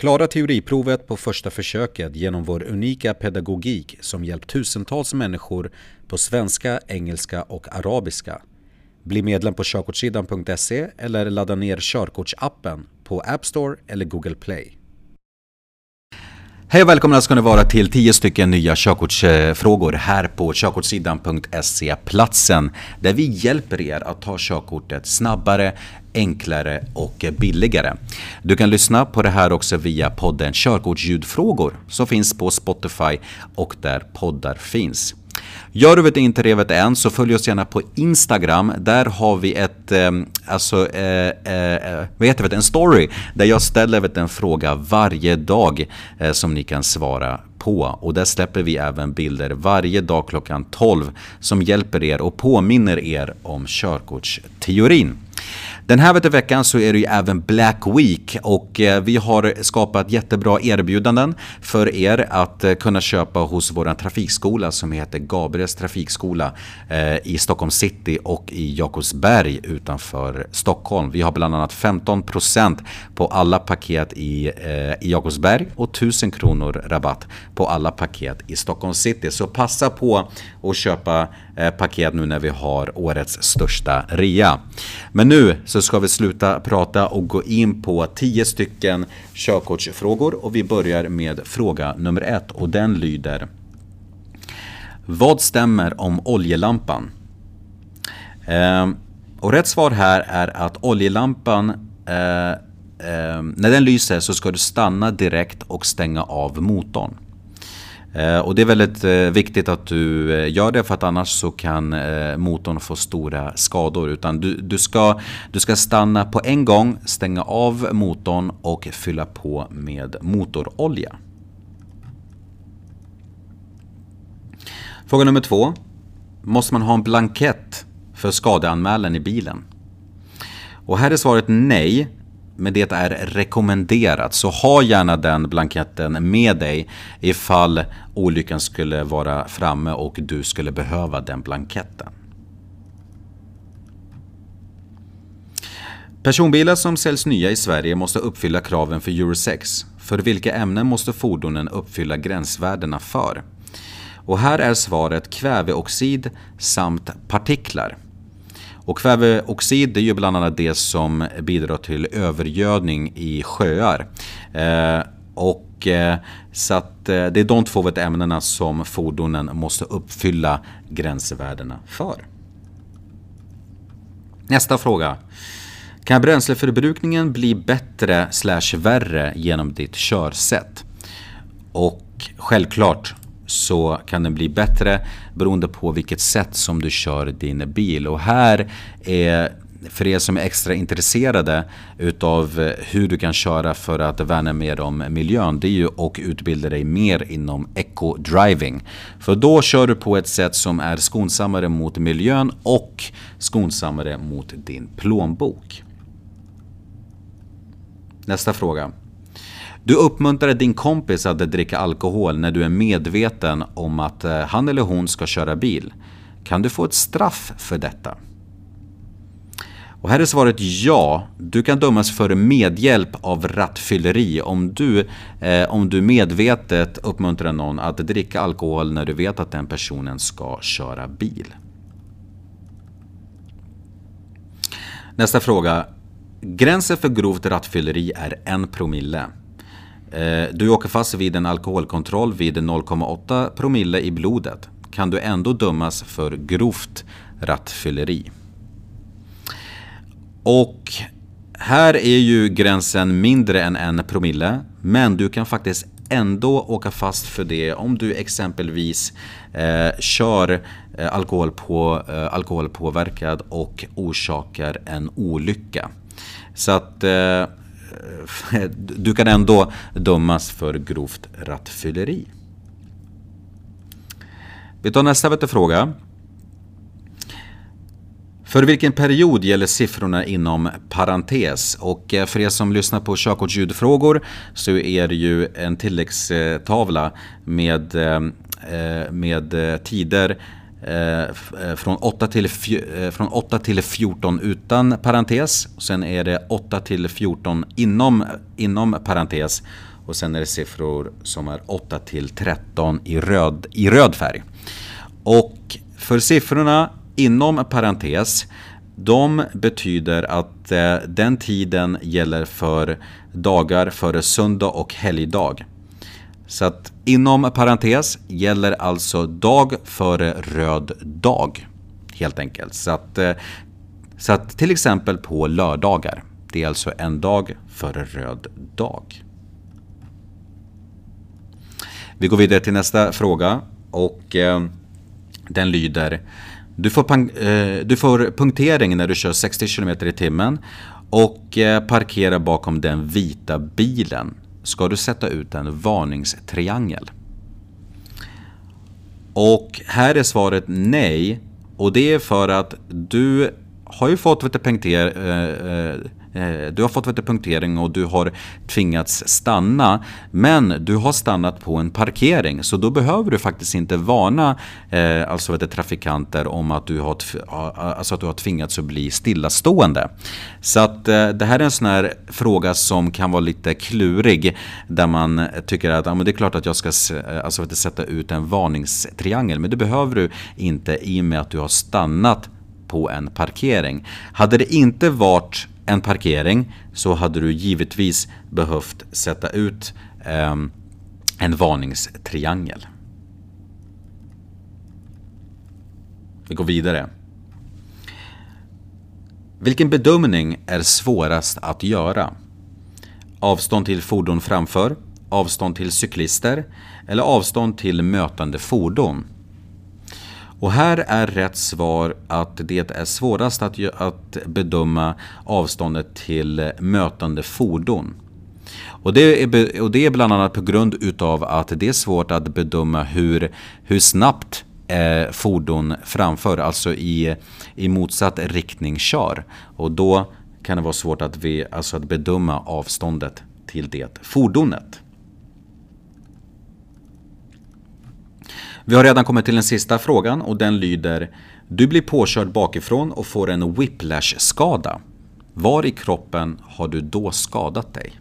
Klara teoriprovet på första försöket genom vår unika pedagogik som hjälpt tusentals människor på svenska, engelska och arabiska. Bli medlem på körkortssidan.se eller ladda ner körkortsappen på App Store eller Google Play. Hej och välkomna ska ni vara till 10 stycken nya körkortsfrågor här på körkortssidan.se platsen där vi hjälper er att ta körkortet snabbare, enklare och billigare. Du kan lyssna på det här också via podden Körkortsljudfrågor som finns på Spotify och där poddar finns. Gör du inte det än så följ oss gärna på Instagram. Där har vi ett, ehm, alltså, eh, alltså, eh, eh, vad heter det, en story där jag ställer vet, en fråga varje dag eh, som ni kan svara på. Och där släpper vi även bilder varje dag klockan 12 som hjälper er och påminner er om körkortsteorin. Den här veckan så är det ju även Black Week och eh, vi har skapat jättebra erbjudanden för er att eh, kunna köpa hos vår trafikskola som heter Gabriels trafikskola eh, i Stockholm city och i Jakobsberg utanför Stockholm. Vi har bland annat 15% på alla paket i, i Jakobsberg och 1000 kronor rabatt på alla paket i Stockholm city. Så passa på att köpa paket nu när vi har årets största rea. Men nu så ska vi sluta prata och gå in på 10 stycken körkortsfrågor och vi börjar med fråga nummer ett och den lyder Vad stämmer om oljelampan? Eh, och rätt svar här är att oljelampan eh, eh, när den lyser så ska du stanna direkt och stänga av motorn. Eh, och det är väldigt eh, viktigt att du eh, gör det för att annars så kan motorn få stora skador. Utan du, du, ska, du ska stanna på en gång, stänga av motorn och fylla på med motorolja. Fråga nummer två. Måste man ha en blankett för skadeanmälan i bilen? Och här är svaret nej men det är rekommenderat. Så ha gärna den blanketten med dig ifall olyckan skulle vara framme och du skulle behöva den blanketten. Personbilar som säljs nya i Sverige måste uppfylla kraven för Euro 6. För vilka ämnen måste fordonen uppfylla gränsvärdena för? Och här är svaret kväveoxid samt partiklar. Och kväveoxid är ju bland annat det som bidrar till övergödning i sjöar. Eh, och eh, så att eh, det är de två ämnena som fordonen måste uppfylla gränsvärdena för. Nästa fråga. Kan bränsleförbrukningen bli bättre slash värre genom ditt körsätt? Och självklart så kan den bli bättre beroende på vilket sätt som du kör din bil. Och här är för er som är extra intresserade utav hur du kan köra för att värna mer om miljön, det är ju att utbilda dig mer inom eco-driving. För då kör du på ett sätt som är skonsammare mot miljön och skonsammare mot din plånbok. Nästa fråga. Du uppmuntrar din kompis att dricka alkohol när du är medveten om att eh, han eller hon ska köra bil. Kan du få ett straff för detta? Och här är svaret ja. Du kan dömas för medhjälp av rattfylleri om du, eh, om du medvetet uppmuntrar någon att dricka alkohol när du vet att den personen ska köra bil. Nästa fråga. Gränsen för grovt rattfylleri är en promille. Eh, du åker fast vid en alkoholkontroll vid 0,8 promille i blodet. Kan du ändå dömas för grovt rattfylleri. Och här är ju gränsen mindre än en promille. Men du kan faktiskt ändå åka fast för det om du exempelvis eh, kör eh, alkohol på, eh, alkoholpåverkad och orsakar en olycka. Så att eh, du kan ändå dömas för grovt rattfylleri. Vi tar nästa fråga. För vilken period gäller siffrorna inom parentes? Och eh, för er som lyssnar på körkortsljudfrågor så är det ju en tilläggstavla med, eh, eh, med tider Eh, eh, från, 8 till, eh, från 8 till 14 utan parentes. Och sen är det 8 till 14 inom, inom parentes. Och sen är det siffror som är 8 till 13 i röd, i röd färg. Och för siffrorna inom parentes de betyder att eh, den tiden gäller för dagar före söndag och helgdag. Så att inom parentes gäller alltså dag före röd dag. Helt enkelt. Så att, eh, så att till exempel på lördagar. Det är alltså en dag före röd dag. Vi går vidare till nästa fråga och eh, den lyder du får, eh, du får punktering när du kör 60 km i timmen och eh, parkerar bakom den vita bilen. Ska du sätta ut en varningstriangel? Och här är svaret nej. Och det är för att du har ju fått vet du, eh, Eh, Eh, du har fått vet, punktering och du har tvingats stanna. Men du har stannat på en parkering så då behöver du faktiskt inte varna eh, alltså vet, trafikanter om att du, har, alltså att du har tvingats att bli stillastående. Så att eh, det här är en sån här fråga som kan vara lite klurig. Där man tycker att ja, men det är klart att jag ska eh, alltså, vet, sätta ut en varningstriangel. Men det behöver du inte i och med att du har stannat på en parkering. Hade det inte varit en parkering så hade du givetvis behövt sätta ut eh, en varningstriangel. Vi går vidare. Vilken bedömning är svårast att göra? Avstånd till fordon framför, avstånd till cyklister eller avstånd till mötande fordon? Och här är rätt svar att det är svårast att, att bedöma avståndet till mötande fordon. Och det, är, och det är bland annat på grund utav att det är svårt att bedöma hur, hur snabbt eh, fordon framför, alltså i, i motsatt riktning kör. Och då kan det vara svårt att, vi, alltså att bedöma avståndet till det fordonet. Vi har redan kommit till den sista frågan och den lyder Du blir påkörd bakifrån och får en whiplash-skada. Var i kroppen har du då skadat dig?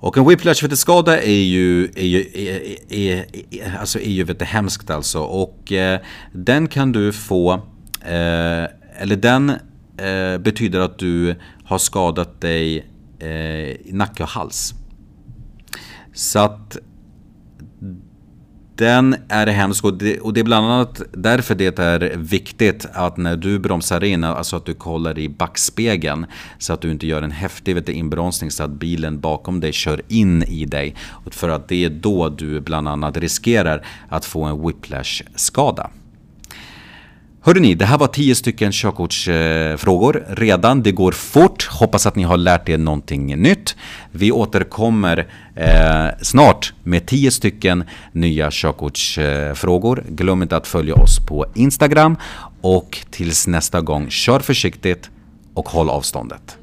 Och en whiplash-skada är ju, är ju, är, är, är, alltså är ju vet hemskt alltså. Och eh, den kan du få, eh, eller den eh, betyder att du har skadat dig eh, i nacke och hals. Så att den är hemsk och det, och det är bland annat därför det är viktigt att när du bromsar in, alltså att du kollar i backspegeln så att du inte gör en häftig vet du, inbromsning så att bilen bakom dig kör in i dig. För att det är då du bland annat riskerar att få en whiplash-skada. Hörde ni, det här var 10 stycken körkortsfrågor redan. Det går fort. Hoppas att ni har lärt er någonting nytt. Vi återkommer eh, snart med 10 stycken nya körkortsfrågor. Glöm inte att följa oss på Instagram och tills nästa gång, kör försiktigt och håll avståndet.